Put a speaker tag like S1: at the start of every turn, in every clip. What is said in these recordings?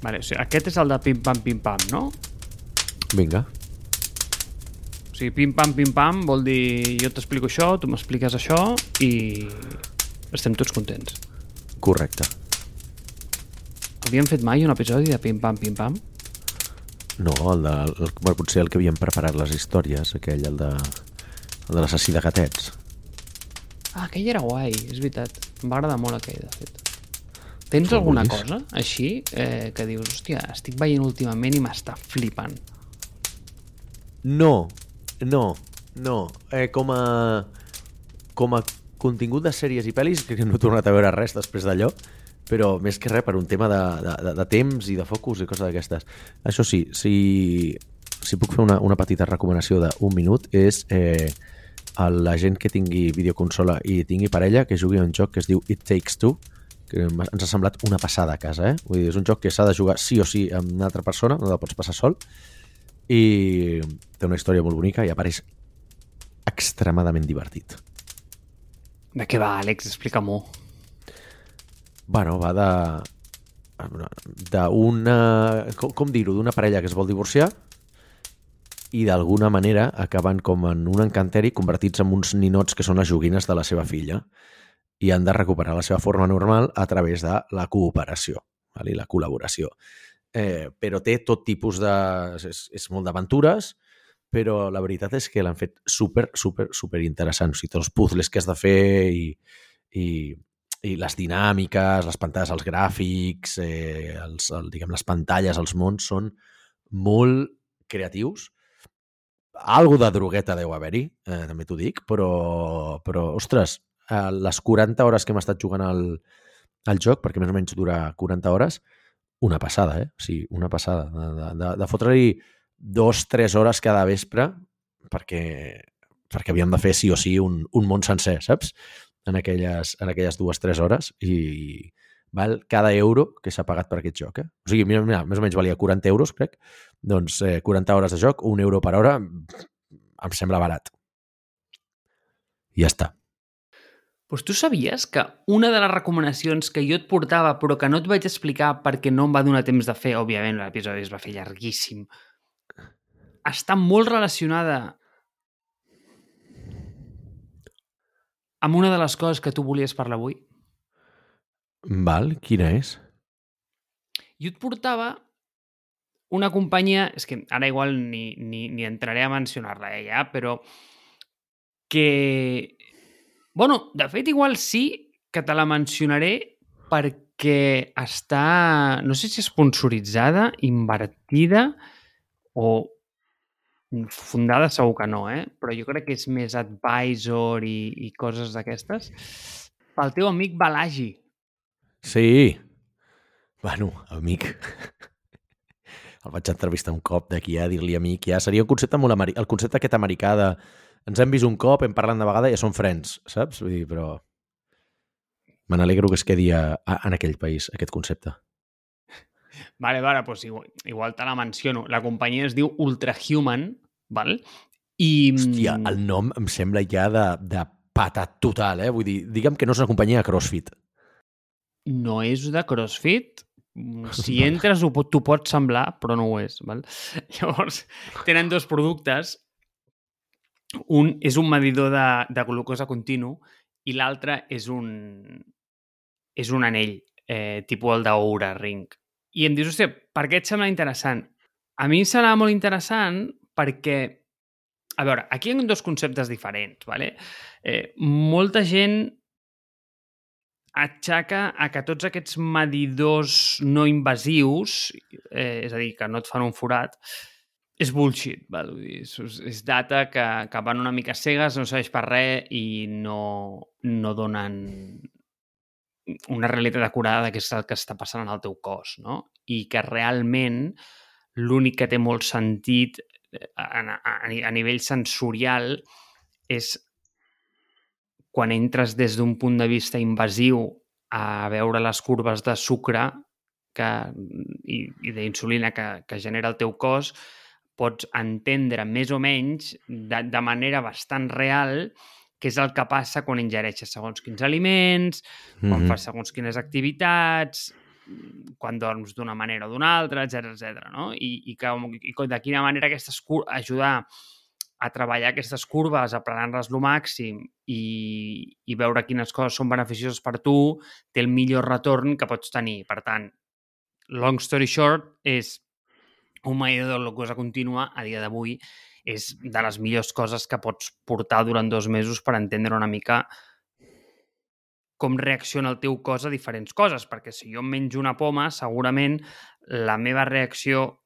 S1: Vale, o sigui, aquest és el de pim-pam, pim-pam, no?
S2: Vinga.
S1: O sigui, pim-pam, pim-pam vol dir jo t'explico això, tu m'expliques això i estem tots contents.
S2: Correcte.
S1: Havíem fet mai un episodi de pim-pam, pim-pam?
S2: No, el de, el, bueno, potser el que havíem preparat les històries, aquell, el de, el de l'assassí de gatets.
S1: Ah, aquell era guai, és veritat. Em va agradar molt aquell, de fet. Tens alguna cosa així eh, que dius, hòstia, estic veient últimament i m'està flipant?
S2: No, no, no. Eh, com a com a contingut de sèries i pel·lis, que no he tornat a veure res després d'allò, però més que res per un tema de, de, de, de temps i de focus i coses d'aquestes. Això sí, si, si puc fer una, una petita recomanació d'un minut, és eh, a la gent que tingui videoconsola i tingui parella, que jugui a un joc que es diu It Takes Two, que ens ha semblat una passada a casa, eh? Vull dir, és un joc que s'ha de jugar sí o sí amb una altra persona, no la pots passar sol, i té una història molt bonica i apareix extremadament divertit.
S1: De què va, Àlex? Explica-m'ho.
S2: Bueno, va de d'una... Com, com dir-ho? D'una parella que es vol divorciar i d'alguna manera acaben com en un encanteri convertits en uns ninots que són les joguines de la seva filla i han de recuperar la seva forma normal a través de la cooperació i la col·laboració. Eh, però té tot tipus de... És, és molt d'aventures, però la veritat és que l'han fet super, super, super interessant. O sigui, tots els puzzles que has de fer i, i, i les dinàmiques, les pantalles, els gràfics, eh, els, el, diguem, les pantalles, els mons són molt creatius. Algo de drogueta deu haver-hi, eh, també t'ho dic, però, però ostres, eh, les 40 hores que hem estat jugant al, al joc, perquè més o menys dura 40 hores, una passada, eh? O sigui, una passada. De, de, de, fotre-hi dos, tres hores cada vespre perquè, perquè havíem de fer sí o sí un, un món sencer, saps? En aquelles, en aquelles dues, tres hores i val cada euro que s'ha pagat per aquest joc. Eh? O sigui, mira, mira, més o menys valia 40 euros, crec. Doncs eh, 40 hores de joc, un euro per hora, em sembla barat. I ja està.
S1: Pues tu sabies que una de les recomanacions que jo et portava però que no et vaig explicar perquè no em va donar temps de fer, òbviament l'episodi es va fer llarguíssim, està molt relacionada amb una de les coses que tu volies parlar avui.
S2: Val, quina és?
S1: Jo et portava una companyia, és que ara igual ni, ni, ni entraré a mencionar-la eh, ja, però que... Bueno, de fet, igual sí que te la mencionaré perquè està, no sé si esponsoritzada, invertida o fundada segur que no, eh? però jo crec que és més advisor i, i coses d'aquestes, pel teu amic Balagi.
S2: Sí. Bueno, amic. El vaig entrevistar un cop d'aquí a dir-li amic. Ja seria un concepte molt americà. El concepte aquest americà de ens hem vist un cop, hem parlat de vegada i ja som friends, saps? Vull dir, però... Me n'alegro que es quedi a, a, en aquell país, aquest concepte.
S1: Vale, vale, pues igual, igual te la menciono. La companyia es diu Ultrahuman, val? I...
S2: Hòstia, el nom em sembla ja de, de patat total, eh? Vull dir, digue'm que no és una companyia de CrossFit.
S1: No és de CrossFit. Si entres, pot- t'ho pot semblar, però no ho és. Val? Llavors, tenen dos productes. Un és un medidor de, de glucosa continu i l'altre és un, és un anell, eh, tipus el d'Oura Ring. I em dius, hòstia, per què et sembla interessant? A mi em sembla molt interessant perquè, a veure, aquí hi ha dos conceptes diferents, ¿vale? Eh, molta gent atxaca a que tots aquests medidors no invasius, eh, és a dir, que no et fan un forat, és bullshit, val? Vull dir, és, és data que, que van una mica cegues, no serveix per res i no, no donen una realitat acurada de què és el que està passant en el teu cos, no? I que realment l'únic que té molt sentit eh, a, a, a a nivell sensorial és quan entres des d'un punt de vista invasiu a veure les curves de sucre que, i, i d'insulina que, que genera el teu cos, pots entendre més o menys de, de manera bastant real què és el que passa quan ingereixes segons quins aliments, quan
S2: Mhm.
S1: fas segons quines activitats, quan dorms d'una manera o d'una altra, etc etc. no? I, i, que, i de quina manera aquestes ajudar a treballar aquestes curves, aplanant-les lo màxim i, i veure quines coses són beneficioses per tu, té el millor retorn que pots tenir. Per tant, long story short, és un medidor de glucosa contínua a dia d'avui és de les millors coses que pots portar durant dos mesos per entendre una mica com reacciona el teu cos a diferents coses, perquè si jo menjo una poma, segurament la meva reacció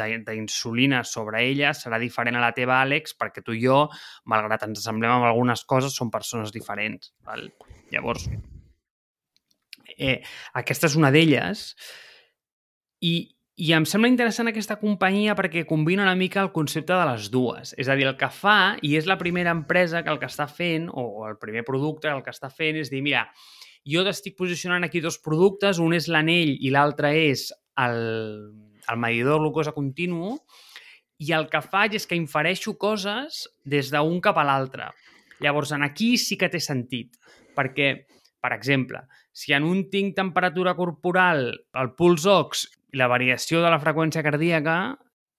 S1: d'insulina sobre ella serà diferent a la teva, Àlex, perquè tu i jo, malgrat ens assemblem amb algunes coses, som persones diferents. Val? Llavors, eh, aquesta és una d'elles i, i em sembla interessant aquesta companyia perquè combina una mica el concepte de les dues. És a dir, el que fa, i és la primera empresa que el que està fent, o el primer producte el que està fent, és dir, mira, jo t'estic posicionant aquí dos productes, un és l'anell i l'altre és el, el medidor glucosa continu, i el que faig és que infereixo coses des d'un cap a l'altre. Llavors, en aquí sí que té sentit, perquè, per exemple, si en un tinc temperatura corporal, el puls ox la variació de la freqüència cardíaca,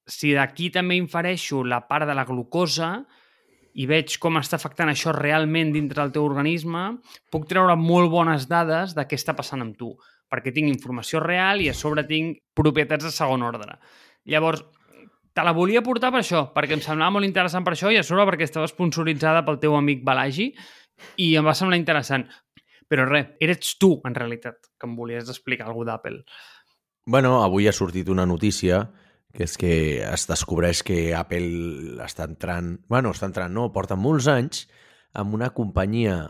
S1: si d'aquí també infereixo la part de la glucosa i veig com està afectant això realment dintre del teu organisme, puc treure molt bones dades de què està passant amb tu, perquè tinc informació real i a sobre tinc propietats de segon ordre. Llavors, te la volia portar per això, perquè em semblava molt interessant per això i a sobre perquè estava sponsoritzada pel teu amic Balagi i em va semblar interessant. Però res, eres tu, en realitat, que em volies explicar alguna d'Apple.
S2: Bueno, avui ha sortit una notícia que és que es descobreix que Apple està entrant... bueno, està entrant, no, porta molts anys amb una companyia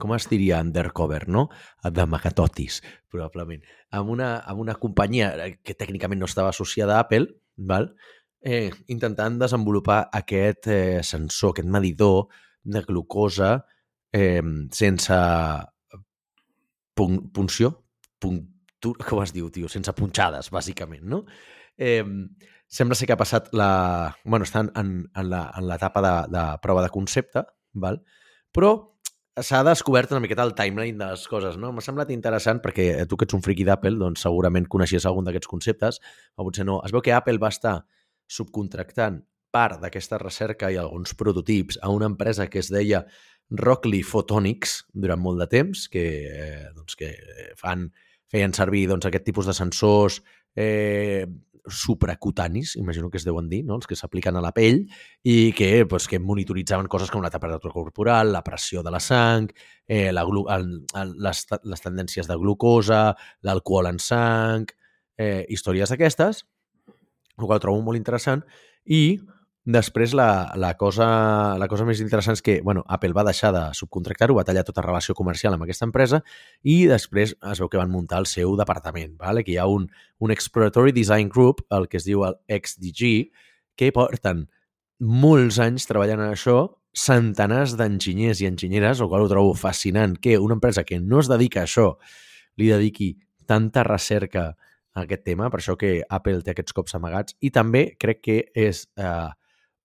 S2: com es diria undercover, no? De Magatotis, probablement. Amb una, amb una companyia que tècnicament no estava associada a Apple, val? Eh, intentant desenvolupar aquest eh, sensor, aquest medidor de glucosa eh, sense pun punció, pun com es diu, tio? Sense punxades, bàsicament, no? Eh, sembla ser que ha passat la... bueno, està en, en l'etapa de, de prova de concepte, val? però s'ha descobert una miqueta el timeline de les coses, no? M'ha semblat interessant perquè tu que ets un friqui d'Apple, doncs segurament coneixies algun d'aquests conceptes, o potser no. Es veu que Apple va estar subcontractant part d'aquesta recerca i alguns prototips a una empresa que es deia Rockley Photonics durant molt de temps, que, eh, doncs, que fan feien servir doncs, aquest tipus de sensors eh, supracutanis, imagino que es deuen dir, no? els que s'apliquen a la pell i que, pues, que monitoritzaven coses com la temperatura corporal, la pressió de la sang, eh, la el, el, les, les tendències de glucosa, l'alcohol en sang, eh, històries d'aquestes, el qual trobo molt interessant, i Després, la, la, cosa, la cosa més interessant és que bueno, Apple va deixar de subcontractar-ho, va tallar tota relació comercial amb aquesta empresa i després es veu que van muntar el seu departament, vale? que hi ha un, un Exploratory Design Group, el que es diu el XDG, que porten molts anys treballant en això, centenars d'enginyers i enginyeres, el qual ho trobo fascinant, que una empresa que no es dedica a això li dediqui tanta recerca a aquest tema, per això que Apple té aquests cops amagats, i també crec que és eh,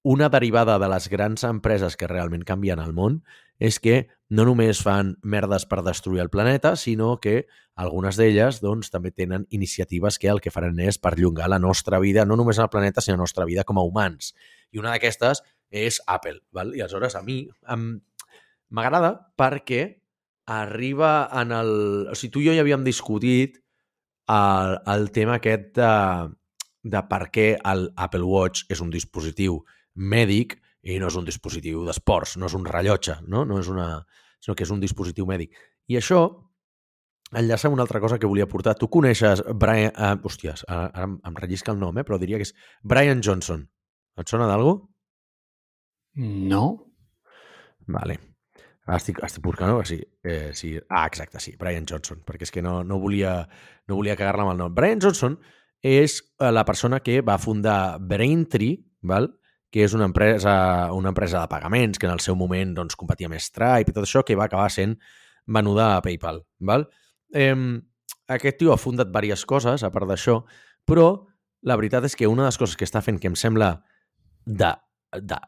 S2: una derivada de les grans empreses que realment canvien el món és que no només fan merdes per destruir el planeta, sinó que algunes d'elles doncs, també tenen iniciatives que el que faran és perllongar la nostra vida, no només al planeta, sinó la nostra vida com a humans. I una d'aquestes és Apple. Val? I aleshores a mi m'agrada perquè arriba en el... O sigui, tu i jo ja havíem discutit el, el tema aquest de, de per què l'Apple Watch és un dispositiu mèdic i no és un dispositiu d'esports, no és un rellotge, no? no és una, sinó que és un dispositiu mèdic. I això enllaça amb una altra cosa que volia portar. Tu coneixes Brian... Uh, hòsties, ara, ara em rellisca el nom, eh? però diria que és Brian Johnson. Et sona d'algú?
S1: No.
S2: Vale. Estic, estic buscant, no? Sí, eh, sí. Ah, exacte, sí, Brian Johnson, perquè és que no, no volia, no volia cagar-la amb el nom. Brian Johnson és eh, la persona que va fundar Braintree, val? Que és una empresa, una empresa de pagaments que en el seu moment doncs, competia amb Stripe i tot això, que va acabar sent venuda a PayPal. Val? Eh, aquest tio ha fundat diverses coses, a part d'això, però la veritat és que una de les coses que està fent que em sembla de, de,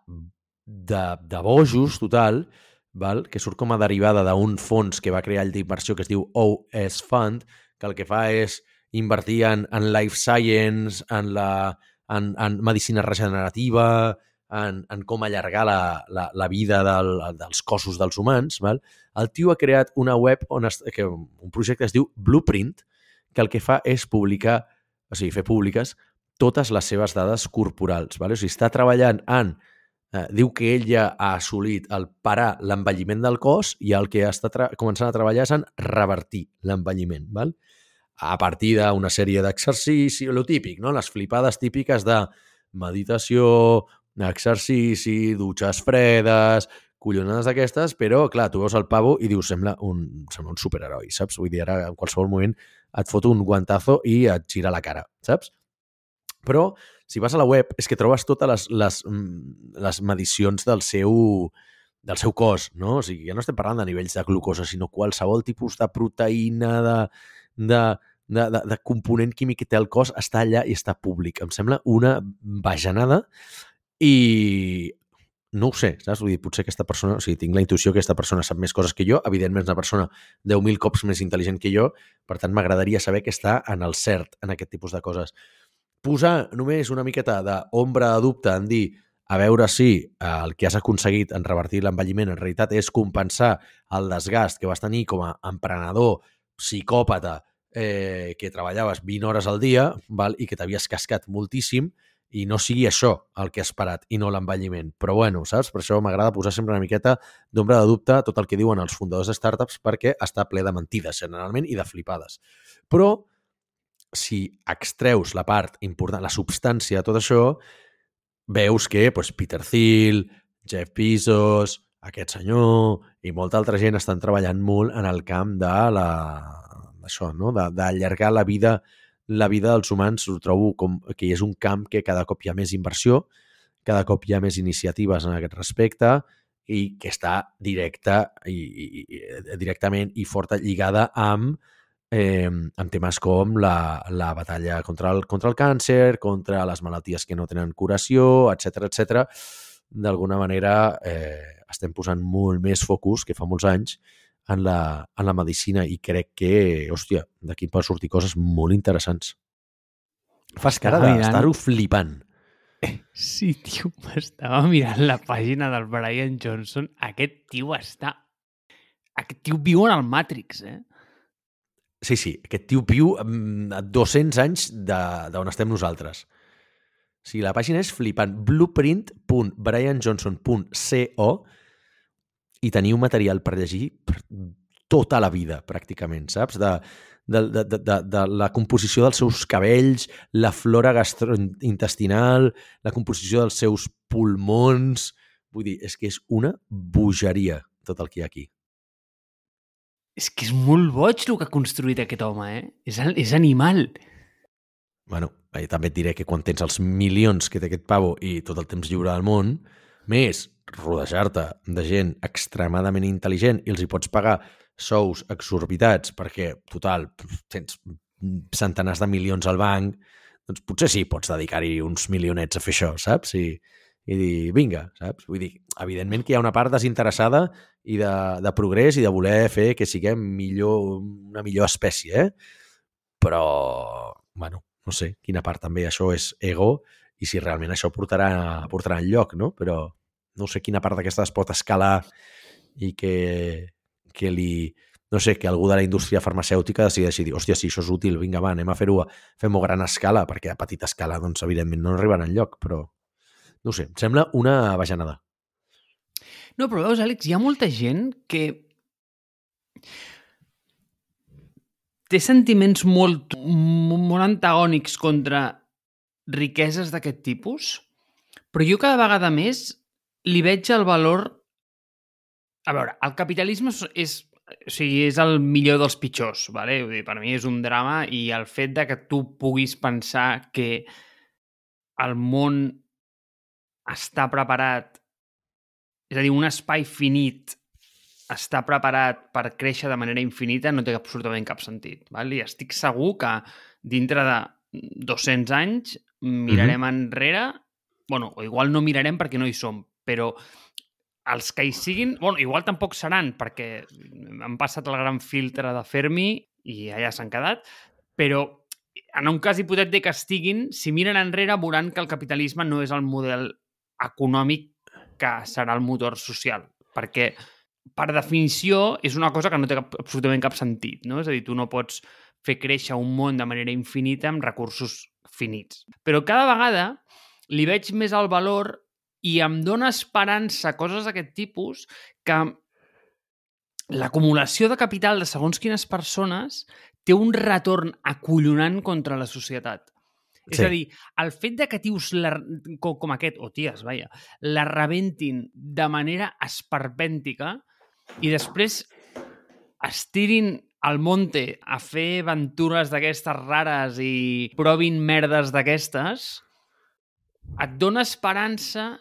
S2: de, de bojos total, val? que surt com a derivada d'un fons que va crear el d'inversió que es diu OS Fund, que el que fa és invertir en, en life science, en, la, en, en medicina regenerativa, en, en com allargar la, la, la vida del, dels cossos dels humans, val? el tio ha creat una web on es, que un projecte es diu Blueprint, que el que fa és publicar, o sigui, fer públiques totes les seves dades corporals. Val? O sigui, està treballant en... Eh, diu que ell ja ha assolit el parar l'envelliment del cos i el que està començant a treballar és en revertir l'envelliment. Val? A partir d'una sèrie d'exercicis, lo típic, no? les flipades típiques de meditació, exercici, dutxes fredes, collonades d'aquestes, però, clar, tu veus el pavo i dius, sembla un, sembla un superheroi, saps? Vull dir, ara en qualsevol moment et fot un guantazo i et gira la cara, saps? Però, si vas a la web, és que trobes totes les, les, mm, les medicions del seu, del seu cos, no? O sigui, ja no estem parlant de nivells de glucosa, sinó qualsevol tipus de proteïna, de, de, de, de, de component químic que té el cos està allà i està públic. Em sembla una bajanada i no ho sé, saps? Vull dir, potser aquesta persona, o sigui, tinc la intuïció que aquesta persona sap més coses que jo, evidentment és una persona 10.000 cops més intel·ligent que jo, per tant m'agradaria saber que està en el cert en aquest tipus de coses. Posar només una miqueta d'ombra de dubte en dir a veure si el que has aconseguit en revertir l'envelliment en realitat és compensar el desgast que vas tenir com a emprenedor, psicòpata, eh, que treballaves 20 hores al dia val? i que t'havies cascat moltíssim i no sigui això el que has parat i no l'envelliment. Però bueno, saps? Per això m'agrada posar sempre una miqueta d'ombra de dubte tot el que diuen els fundadors de startups perquè està ple de mentides, generalment, i de flipades. Però si extreus la part important, la substància de tot això, veus que doncs, Peter Thiel, Jeff Bezos, aquest senyor i molta altra gent estan treballant molt en el camp de la, això, no? d'allargar la vida la vida dels humans ho trobo com que és un camp que cada cop hi ha més inversió, cada cop hi ha més iniciatives en aquest respecte i que està directa i, i, i directament i forta lligada amb, eh, amb temes com la, la batalla contra el, contra el càncer, contra les malalties que no tenen curació, etc etc. D'alguna manera eh, estem posant molt més focus que fa molts anys en la, en la medicina i crec que, hòstia, d'aquí poden sortir coses molt interessants. Fas cara d'estar-ho flipant.
S1: Sí, tio, m'estava mirant la pàgina del Brian Johnson. Aquest tio està... Aquest tio viu en el Matrix, eh?
S2: Sí, sí, aquest tio viu a 200 anys d'on estem nosaltres. O sigui, la pàgina és flipant. blueprint.brianjohnson.co i teniu material per llegir per tota la vida, pràcticament, saps? De, de, de, de, de la composició dels seus cabells, la flora gastrointestinal, la composició dels seus pulmons... Vull dir, és que és una bogeria tot el que hi ha aquí.
S1: És que és molt boig el que ha construït aquest home, eh? És, és animal.
S2: Bueno, eh, també et diré que quan tens els milions que té aquest pavo i tot el temps lliure del món, més rodejar-te de gent extremadament intel·ligent i els hi pots pagar sous exorbitats perquè, total, tens centenars de milions al banc, doncs potser sí, pots dedicar-hi uns milionets a fer això, saps? I, i dir, vinga, saps? Vull dir, evidentment que hi ha una part desinteressada i de, de progrés i de voler fer que siguem millor, una millor espècie, eh? Però, bueno, no sé, quina part també això és ego i si realment això portarà, portarà en lloc, no? Però no sé quina part d'aquesta es pot escalar i que, que li, no sé, que algú de la indústria farmacèutica decideixi dir, hòstia, si això és útil, vinga, va, anem a fer-ho, fem-ho gran escala, perquè a petita escala, doncs, evidentment, no arriben lloc, però, no sé, em sembla una bajanada.
S1: No, però veus, Àlex, hi ha molta gent que té sentiments molt, molt antagònics contra riqueses d'aquest tipus, però jo cada vegada més li veig el valor... A veure, el capitalisme és, o sigui, és el millor dels pitjors, vale? Vull dir, per mi és un drama i el fet de que tu puguis pensar que el món està preparat, és a dir, un espai finit està preparat per créixer de manera infinita no té absolutament cap sentit. Val? I estic segur que dintre de 200 anys mirarem mm -hmm. enrere, bueno, o igual no mirarem perquè no hi som, però els que hi siguin, bueno, igual tampoc seran, perquè han passat el gran filtre de Fermi i allà s'han quedat, però en un cas hipotètic que estiguin, si miren enrere veuran que el capitalisme no és el model econòmic que serà el motor social, perquè per definició és una cosa que no té cap, absolutament cap sentit, no? És a dir, tu no pots fer créixer un món de manera infinita amb recursos finits. Però cada vegada li veig més el valor i em dóna esperança coses d'aquest tipus que l'acumulació de capital de segons quines persones té un retorn acollonant contra la societat. Sí. És a dir, el fet de que tios la, com, com aquest, o ties, vaja, la rebentin de manera esperpèntica i després estirin al monte a fer aventures d'aquestes rares i provin merdes d'aquestes, et dona esperança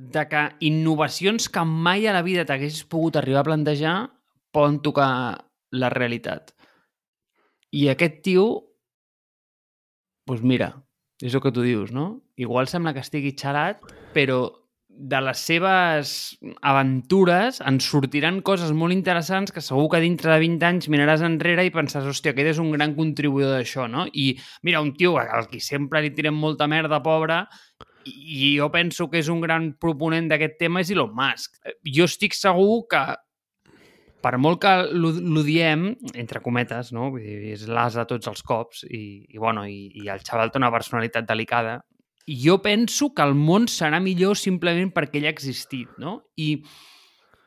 S1: de que innovacions que mai a la vida t'haguessis pogut arribar a plantejar poden tocar la realitat. I aquest tio, doncs mira, és el que tu dius, no? Igual sembla que estigui xalat, però de les seves aventures en sortiran coses molt interessants que segur que dintre de 20 anys miraràs enrere i pensaràs, hòstia, aquest és un gran contribuïdor d'això, no? I mira, un tio al qui sempre li tirem molta merda, pobre, i jo penso que és un gran proponent d'aquest tema és Elon Musk. Jo estic segur que per molt que l'odiem, entre cometes, no? Vull dir, és l'as a tots els cops i, i, bueno, i, i el xaval té una personalitat delicada. Jo penso que el món serà millor simplement perquè ell ha existit, no? I,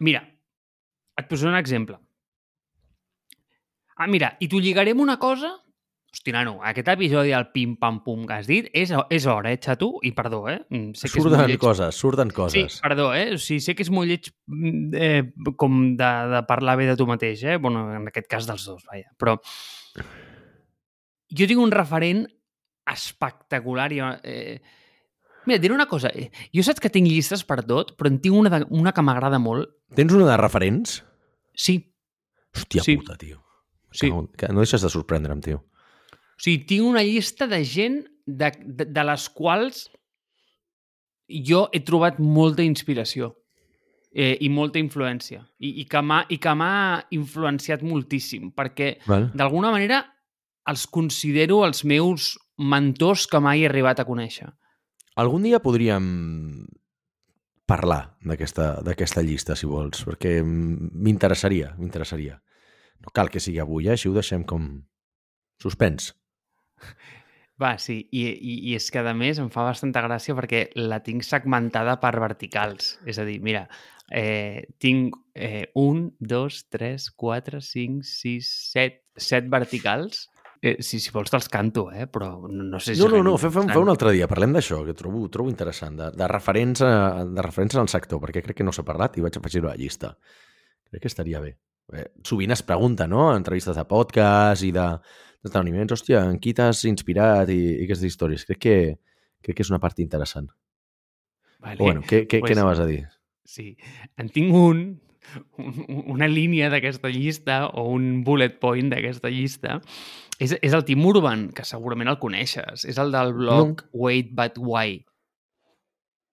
S1: mira, et posaré un exemple. Ah, mira, i t'ho lligarem una cosa Hosti, nano, aquest episodi del pim-pam-pum que has dit és, és hora, eh, xato? I perdó, eh?
S2: Mm, sé que surten lleig... coses, surten coses.
S1: Sí, perdó, eh? O sigui, sé que és molt lleig mm, eh, com de, de parlar bé de tu mateix, eh? Bueno, en aquest cas dels dos, vaja. Però jo tinc un referent espectacular i... Eh, Mira, diré una cosa. Eh? Jo saps que tinc llistes per tot, però en tinc una, de, una que m'agrada molt.
S2: Tens una de referents?
S1: Sí.
S2: Hòstia
S1: sí.
S2: puta, tio.
S1: Sí.
S2: No deixes de sorprendre'm, tio.
S1: O sigui, tinc una llista de gent de, de, de les quals jo he trobat molta inspiració eh, i molta influència i, i que m'ha influenciat moltíssim perquè d'alguna manera els considero els meus mentors que mai he arribat a conèixer.
S2: Algun dia podríem parlar d'aquesta llista, si vols, perquè m'interessaria, m'interessaria. No cal que sigui avui, eh? així ho deixem com suspens.
S1: Va, sí, i, i, i és que a més em fa bastanta gràcia perquè la tinc segmentada per verticals. És a dir, mira, eh, tinc eh, un, dos, tres, quatre, cinc, sis, set, set verticals. Eh, si, si vols te'ls canto, eh? però no, no sé si...
S2: No, no, no, fem, fem, un altre dia, parlem d'això, que trobo, trobo interessant, de, de, referents a, de referents al sector, perquè crec que no s'ha parlat i vaig afegir-ho a la llista. Crec que estaria bé. Eh, sovint es pregunta, no?, en entrevistes de podcast i de, d'esdeveniments, hòstia, en qui t'has inspirat i, i aquestes històries. Crec que, crec que és una part interessant.
S1: Vale.
S2: O bueno, què, què, pues, què anaves a dir?
S1: Sí, en tinc un una línia d'aquesta llista o un bullet point d'aquesta llista. És, és el Tim Urban, que segurament el coneixes. És el del blog no. Wait But Why.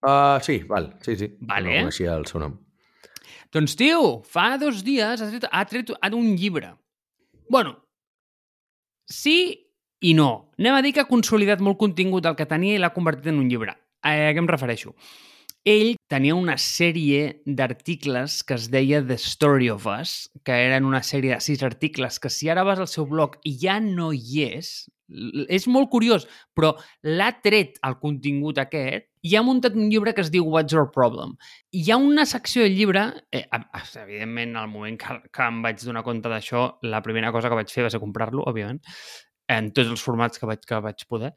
S2: Uh, sí, val, sí, sí.
S1: Vale.
S2: No coneixia el seu nom.
S1: Doncs, tio, fa dos dies ha tret, ha tret un llibre. Bueno, sí i no. Anem a dir que ha consolidat molt contingut del que tenia i l'ha convertit en un llibre. A què em refereixo? Ell tenia una sèrie d'articles que es deia The Story of Us, que eren una sèrie de sis articles que si ara vas al seu blog i ja no hi és, és molt curiós, però l'ha tret el contingut aquest i ha muntat un llibre que es diu What's Your Problem. Hi ha una secció del llibre, eh, evidentment, al moment que, que em vaig donar compte d'això, la primera cosa que vaig fer va ser comprar-lo, òbviament, en tots els formats que vaig, que vaig poder.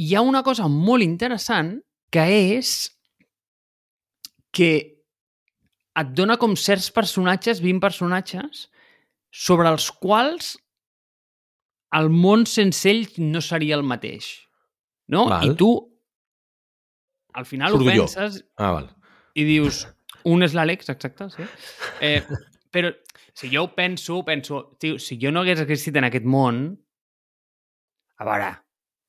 S1: Hi ha una cosa molt interessant que és que et dona com certs personatges, 20 personatges, sobre els quals el món sense ell no seria el mateix. No?
S2: Val.
S1: I tu al final
S2: Surto
S1: ho penses
S2: ah, val.
S1: i dius, un és l'Àlex, exacte, sí. Eh, però si jo ho penso, penso, tio, si jo no hagués existit en aquest món, a veure,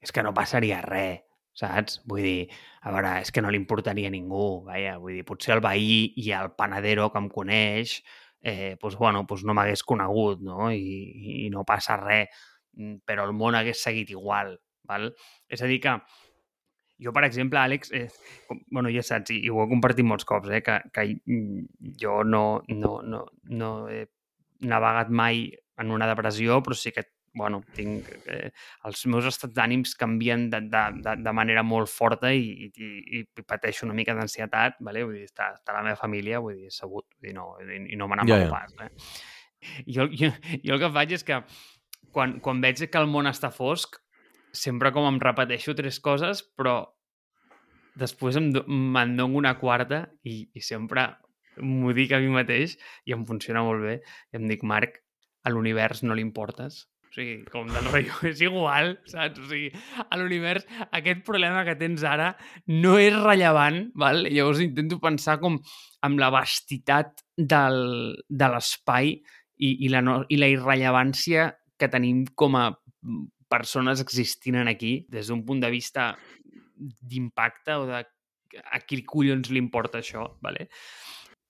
S1: és que no passaria res, saps? Vull dir, a veure, és que no li importaria a ningú, vaja, vull dir, potser el veí i el panadero que em coneix eh, doncs, bueno, doncs no m'hagués conegut, no? I, I no passa res, mm, però el món hagués seguit igual, val? És a dir que jo, per exemple, Àlex, eh, com, bueno, ja saps, i, i ho he compartit molts cops, eh, que, que jo no, no, no, no he navegat mai en una depressió, però sí que bueno, tinc, eh, els meus estats d'ànims canvien de, de, de, de manera molt forta i, i, i pateixo una mica d'ansietat, vale? vull dir, està, està la meva família, vull dir, sabut, vull dir, no, i, i no me n'amago ja, ja. pas. Eh? Jo, jo, jo el que faig és que quan, quan veig que el món està fosc, sempre com em repeteixo tres coses, però després me'n dono una quarta i, i sempre m'ho dic a mi mateix i em funciona molt bé. I em dic, Marc, a l'univers no li importes. O sigui, com del rotllo, és igual, saps? O sigui, a l'univers aquest problema que tens ara no és rellevant, val? Llavors intento pensar com amb la vastitat del, de l'espai i, i, la no, i la irrellevància que tenim com a persones existint aquí des d'un punt de vista d'impacte o de a qui collons li importa això, vale?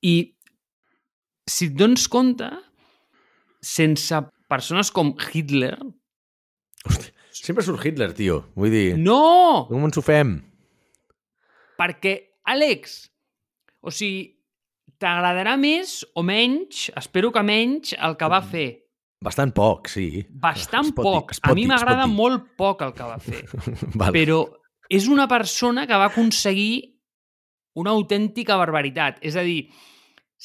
S1: I si et dones compte, sense persones com Hitler...
S2: Hosti, sempre surt Hitler, tio. Vull dir...
S1: No!
S2: Com ens ho fem?
S1: Perquè, Àlex, o sigui, t'agradarà més o menys, espero que menys, el que va mm. fer
S2: Bastant poc, sí.
S1: Bastant poc. Dir, a mi m'agrada molt poc el que va fer. vale. Però és una persona que va aconseguir una autèntica barbaritat. És a dir,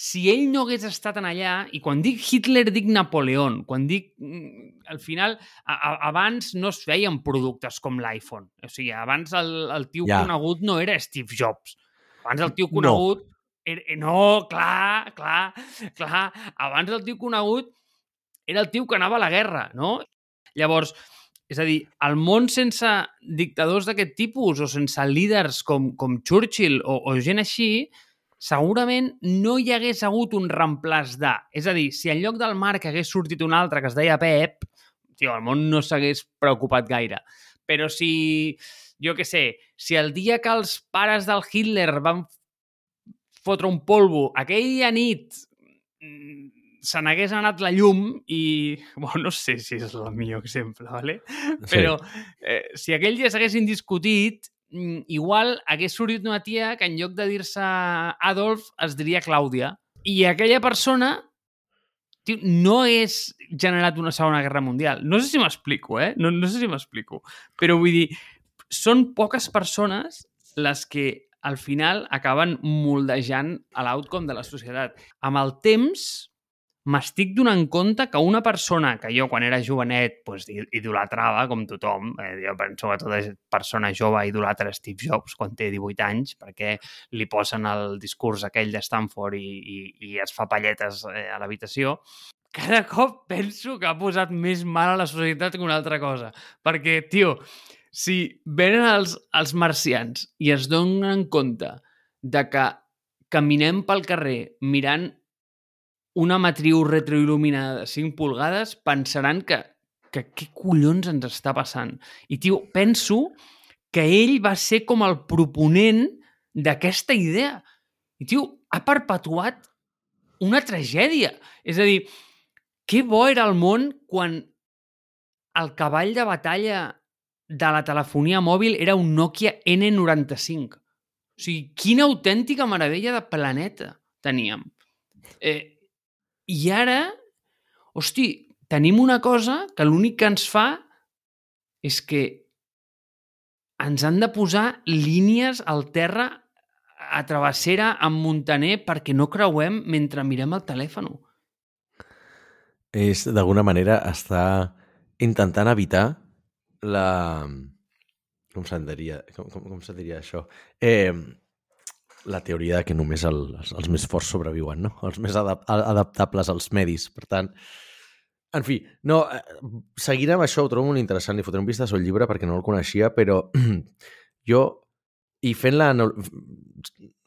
S1: si ell no hagués estat en allà, i quan dic Hitler dic Napoleón, quan dic... Mm, al final, a, a, abans no es feien productes com l'iPhone. O sigui, abans el, el tio ja. conegut no era Steve Jobs. Abans el tio conegut... No. Era, no, clar, clar, clar. Abans el tio conegut era el tio que anava a la guerra, no? Llavors, és a dir, el món sense dictadors d'aquest tipus o sense líders com, com Churchill o, o gent així, segurament no hi hagués hagut un reemplaç de. És a dir, si en lloc del Marc hagués sortit un altre que es deia Pep, tio, el món no s'hagués preocupat gaire. Però si, jo que sé, si el dia que els pares del Hitler van fotre un polvo aquella nit mm, se n'hagués anat la llum i... Bueno, no sé si és el millor exemple, ¿vale? però sí. eh, si aquell dia s'haguessin discutit, igual hagués sortit una tia que en lloc de dir-se Adolf es diria Clàudia. I aquella persona tio, no és generat una segona guerra mundial. No sé si m'explico, eh? No, no sé si m'explico. Però vull dir, són poques persones les que al final acaben moldejant l'outcome de la societat. Amb el temps, m'estic donant compte que una persona que jo quan era jovenet pues, idolatrava, com tothom, eh, jo penso que tota persona jove idolatra Steve Jobs quan té 18 anys, perquè li posen el discurs aquell de Stanford i, i, i es fa palletes eh, a l'habitació, cada cop penso que ha posat més mal a la societat que una altra cosa. Perquè, tio, si venen els, els marcians i es donen compte de que caminem pel carrer mirant una matriu retroil·luminada de 5 pulgades, pensaran que, que què collons ens està passant? I, tio, penso que ell va ser com el proponent d'aquesta idea. I, tio, ha perpetuat una tragèdia. És a dir, que bo era el món quan el cavall de batalla de la telefonia mòbil era un Nokia N95. O sigui, quina autèntica meravella de planeta teníem. Eh, i ara, hosti, tenim una cosa que l'únic que ens fa és que ens han de posar línies al terra a travessera amb Montaner perquè no creuem mentre mirem el telèfon.
S2: És, d'alguna manera, està intentant evitar la... Com se'n diria, com, com, com se diria això? Eh, la teoria de que només el, els, els més forts sobreviuen, no? Els més adap adaptables als medis. Per tant, en fi, no, eh, seguint amb això ho trobo molt interessant. Li fotré un vista al llibre perquè no el coneixia, però jo, i fent la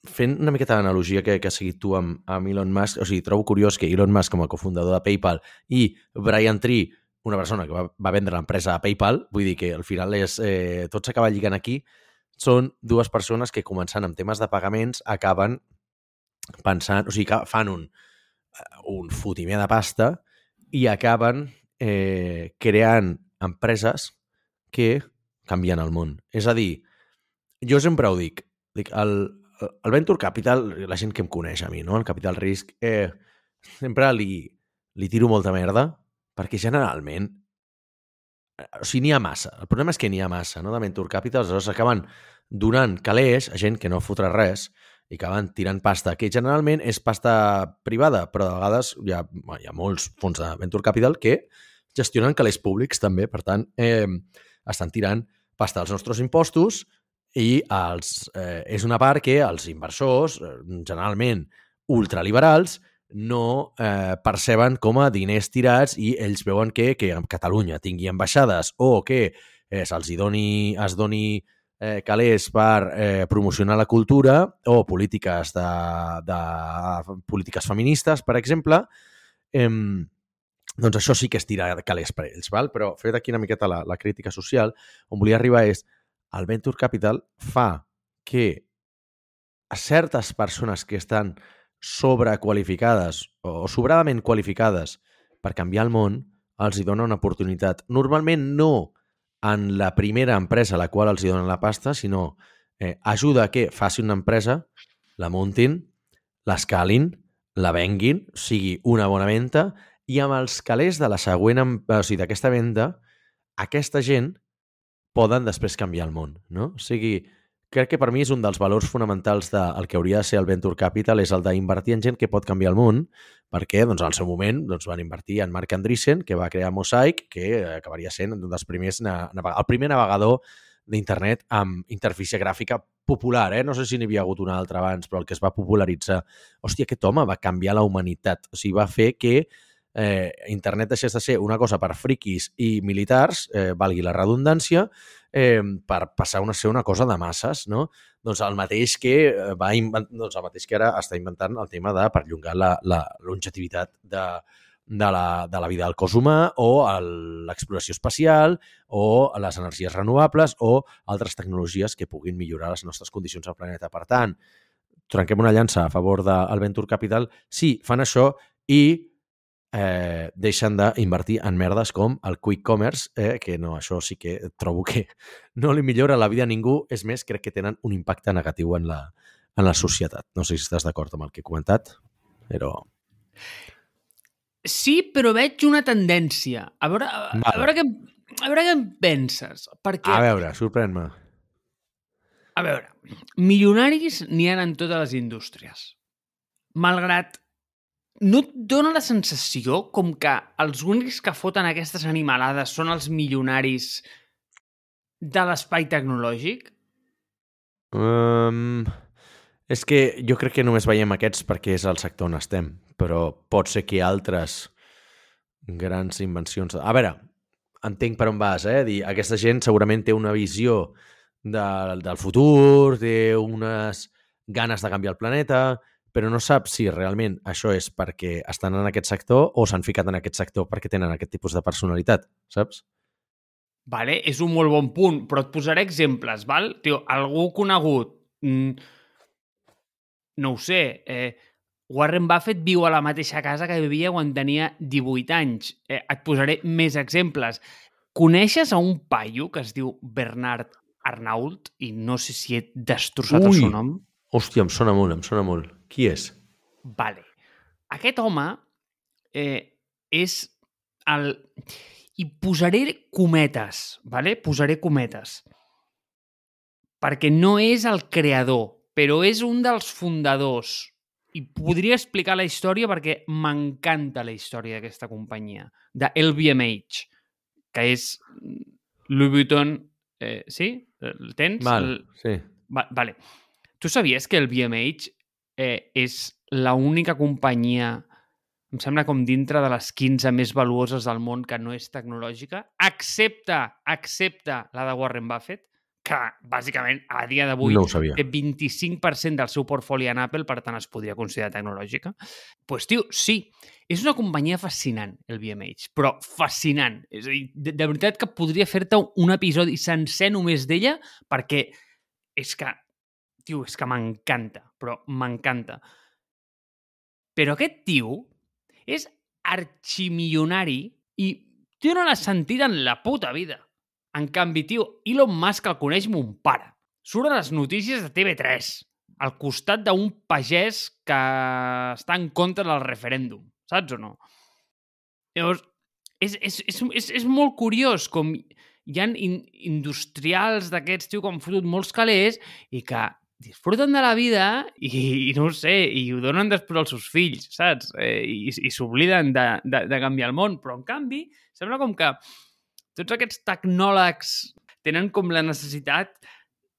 S2: fent una miqueta d'analogia que, que has seguit tu amb, amb Elon Musk, o sigui, trobo curiós que Elon Musk com a cofundador de PayPal i Brian Tree, una persona que va, va vendre l'empresa a PayPal, vull dir que al final és, eh, tot s'acaba lligant aquí, són dues persones que començant amb temes de pagaments acaben pensant, o sigui, que fan un un fotimer de pasta i acaben eh, creant empreses que canvien el món. És a dir, jo sempre ho dic, dic el, el Venture Capital, la gent que em coneix a mi, no? el capital risc, eh, sempre li, li tiro molta merda perquè generalment eh, o sigui, n'hi ha massa. El problema és que n'hi ha massa, no?, de Venture Capital, aleshores acaben donant calés a gent que no fotrà res i acaben tirant pasta, que generalment és pasta privada, però de vegades hi ha, hi ha molts fons de Venture Capital que gestionen calés públics també, per tant, eh, estan tirant pasta als nostres impostos i els, eh, és una part que els inversors, eh, generalment ultraliberals, no eh, perceben com a diners tirats i ells veuen que, que Catalunya tingui ambaixades o que eh, se'ls doni, es doni eh, calés per eh, promocionar la cultura o polítiques de, de polítiques feministes, per exemple, eh, doncs això sí que es tira calés per ells, val? però fet aquí una miqueta la, la crítica social, on volia arribar és el Venture Capital fa que a certes persones que estan sobrequalificades o sobradament qualificades per canviar el món, els hi dona una oportunitat. Normalment no en la primera empresa a la qual els hi donen la pasta, sinó eh, ajuda a que faci una empresa, la muntin, l'escalin, la venguin, sigui una bona venda i amb els calés de la següent, o sigui, d'aquesta venda, aquesta gent poden després canviar el món, no? O sigui, crec que per mi és un dels valors fonamentals del de, que hauria de ser el Venture Capital és el d'invertir en gent que pot canviar el món, perquè doncs, al seu moment doncs, van invertir en Mark Andreessen, que va crear Mosaic, que acabaria sent un dels primers el primer navegador d'internet amb interfície gràfica popular, eh? No sé si n'hi havia hagut un altre abans, però el que es va popularitzar... Hòstia, aquest home va canviar la humanitat. O sigui, va fer que eh, internet deixés de ser una cosa per friquis i militars, eh, valgui la redundància, eh, per passar a ser una cosa de masses, no? Doncs el mateix que eh, va doncs el mateix que ara està inventant el tema de perllongar la, la longetivitat de, de la, de la vida del cos humà o l'exploració espacial o les energies renovables o altres tecnologies que puguin millorar les nostres condicions al planeta. Per tant, trenquem una llança a favor del Venture Capital. Sí, fan això i eh, deixen d'invertir en merdes com el quick commerce, eh, que no, això sí que trobo que no li millora la vida a ningú, és més, crec que tenen un impacte negatiu en la, en la societat. No sé si estàs d'acord amb el que he comentat, però...
S1: Sí, però veig una tendència. A veure, a, a veure, què, a veure què en penses. Perquè...
S2: A veure, sorprèn-me.
S1: A veure, milionaris n'hi ha en totes les indústries. Malgrat no et dona la sensació com que els únics que foten aquestes animalades són els milionaris de l'espai tecnològic?
S2: Um, és que jo crec que només veiem aquests perquè és el sector on estem, però pot ser que altres grans invencions... A veure, entenc per on vas, eh? Dir, aquesta gent segurament té una visió de, del futur, té unes ganes de canviar el planeta, però no sap si realment això és perquè estan en aquest sector o s'han ficat en aquest sector perquè tenen aquest tipus de personalitat, saps?
S1: Vale, és un molt bon punt, però et posaré exemples, val? Tio, algú conegut, mm, no ho sé, eh, Warren Buffett viu a la mateixa casa que vivia quan tenia 18 anys. Eh, et posaré més exemples. Coneixes a un paio que es diu Bernard Arnault i no sé si he destrossat Ui. el seu nom?
S2: Hòstia, em sona molt, em sona molt. Qui és?
S1: Vale. Aquest home eh, és el... I posaré cometes, vale? posaré cometes, perquè no és el creador, però és un dels fundadors. I podria explicar la història perquè m'encanta la història d'aquesta companyia, de LVMH, que és Louis Vuitton... Eh, sí? El tens?
S2: Val,
S1: el...
S2: sí.
S1: Va, vale. Tu sabies que el VMH eh, és l'única companyia, em sembla com dintre de les 15 més valuoses del món que no és tecnològica, excepte, excepte la de Warren Buffett, que bàsicament a dia d'avui
S2: no
S1: té 25% del seu portfoli en Apple, per tant es podria considerar tecnològica. Doncs, pues, tio, sí, és una companyia fascinant, el VMH, però fascinant. És a dir, de, de veritat que podria fer-te un episodi sencer només d'ella, perquè és que tio, és que m'encanta, però m'encanta. Però aquest tio és arximilionari i tio no l'ha sentit en la puta vida. En canvi, tio, Elon Musk el coneix mon pare. Surt a les notícies de TV3, al costat d'un pagès que està en contra del referèndum. Saps o no? Llavors, és, és, és, és, és molt curiós com hi ha in, industrials d'aquests, tio, que han fotut molts calés i que disfruten de la vida i, i no ho sé, i ho donen després als seus fills, saps? Eh, I i s'obliden de, de, de canviar el món. Però, en canvi, sembla com que tots aquests tecnòlegs tenen com la necessitat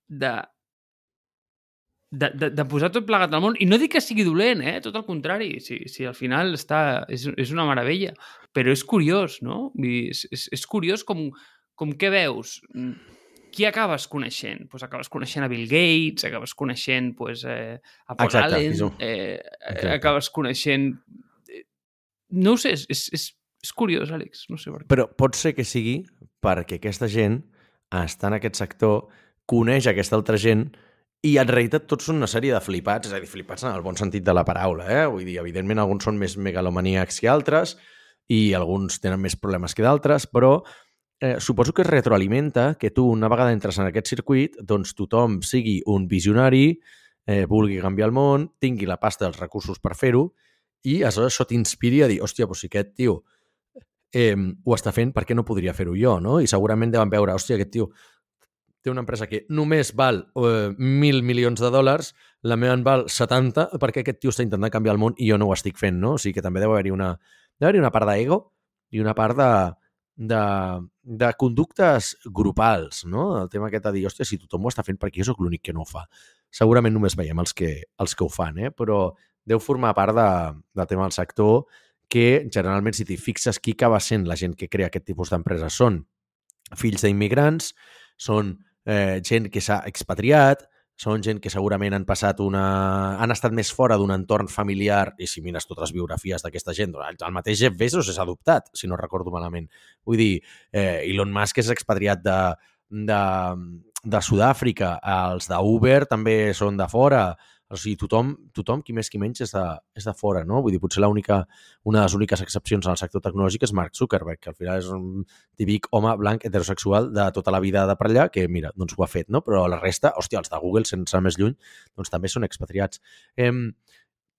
S1: de de, de, de posar tot plegat al món. I no dic que sigui dolent, eh? tot el contrari. Si, si al final està, és, és una meravella. Però és curiós, no? És, és, és curiós com, com què veus? Qui acabes coneixent? Pues acabes coneixent a Bill Gates, acabes coneixent pues, eh, a Paul
S2: Exacte,
S1: Allen, eh,
S2: Exacte.
S1: acabes coneixent... eh, No ho sé, és, és, és, és curiós, Àlex, no sé per què.
S2: Però pot ser que sigui perquè aquesta gent està en aquest sector, coneix aquesta altra gent i en realitat tots són una sèrie de flipats, és a dir, flipats en el bon sentit de la paraula, eh? Vull dir, evidentment alguns són més megalomaníacs que altres i alguns tenen més problemes que d'altres, però eh, suposo que es retroalimenta que tu una vegada entres en aquest circuit, doncs tothom sigui un visionari, eh, vulgui canviar el món, tingui la pasta dels recursos per fer-ho i aleshores això t'inspiri a dir, hòstia, doncs si aquest tio eh, ho està fent, per què no podria fer-ho jo, no? I segurament deuen veure, hòstia, aquest tio té una empresa que només val eh, 1.000 milions de dòlars, la meva en val 70, perquè aquest tio està intentant canviar el món i jo no ho estic fent, no? O sigui que també deu haver-hi una, haver una part d'ego i una part de, de, de conductes grupals, no? El tema aquest de dir, hòstia, si tothom ho està fent, per jo sóc l'únic que no ho fa? Segurament només veiem els que, els que ho fan, eh? Però deu formar part de, del tema del sector que generalment, si t'hi fixes, qui acaba sent la gent que crea aquest tipus d'empreses són fills d'immigrants, són eh, gent que s'ha expatriat, són gent que segurament han passat una... han estat més fora d'un entorn familiar, i si mires totes les biografies d'aquesta gent, doncs el mateix Jeff Bezos és adoptat, si no recordo malament. Vull dir, eh, Elon Musk és expatriat de, de, de Sud-àfrica, els d'Uber també són de fora, o sigui, tothom, tothom, qui més qui menys, és de, és de fora, no? Vull dir, potser l'única, una de les úniques excepcions en el sector tecnològic és Mark Zuckerberg, que al final és un típic home blanc heterosexual de tota la vida de per allà, que, mira, doncs ho ha fet, no? Però la resta, hòstia, els de Google, sense més lluny, doncs també són expatriats. Em,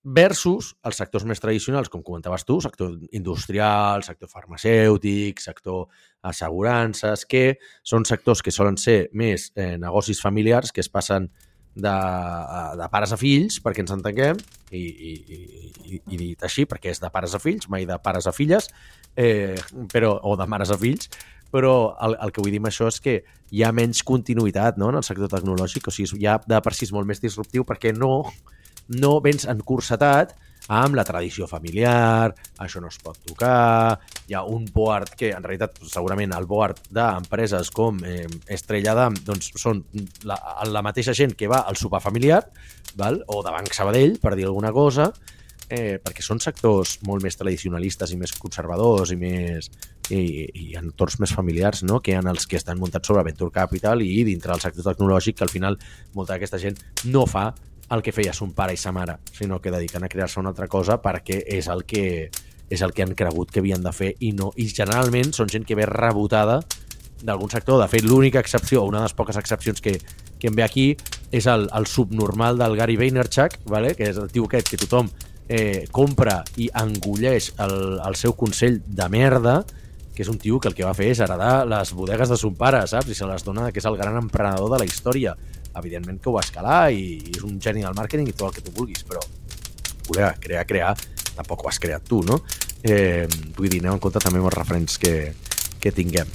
S2: versus els sectors més tradicionals, com comentaves tu, sector industrial, sector farmacèutic, sector assegurances, que són sectors que solen ser més eh, negocis familiars que es passen de, de pares a fills, perquè ens entenguem, i, i, i, i dit així, perquè és de pares a fills, mai de pares a filles, eh, però, o de mares a fills, però el, el que vull dir amb això és que hi ha menys continuïtat no, en el sector tecnològic, o sigui, ja de per si és molt més disruptiu perquè no, no vens encursetat amb la tradició familiar, això no es pot tocar, hi ha un board que, en realitat, segurament el board d'empreses com eh, Estrella d'Am doncs són la, la mateixa gent que va al sopar familiar, val? o de Banc Sabadell, per dir alguna cosa, eh, perquè són sectors molt més tradicionalistes i més conservadors i més i, i entorns més familiars no? que en els que estan muntats sobre Venture Capital i dintre del sector tecnològic que al final molta d'aquesta gent no fa el que feia son pare i sa mare, sinó que dediquen a crear-se una altra cosa perquè és el que és el que han cregut que havien de fer i no i generalment són gent que ve rebotada d'algun sector. De fet, l'única excepció, una de les poques excepcions que, que em ve aquí és el, el subnormal del Gary Vaynerchuk, vale? que és el tio aquest que tothom eh, compra i engulleix el, el seu consell de merda, que és un tio que el que va fer és heredar les bodegues de son pare, saps? I se les dona que és el gran emprenedor de la història. Evidentment que ho va escalar i, i és un geni del màrqueting i tot el que tu vulguis, però voler crear, crear, tampoc ho has creat tu, no? Eh, vull dir, aneu en compte també amb els referents que, que tinguem.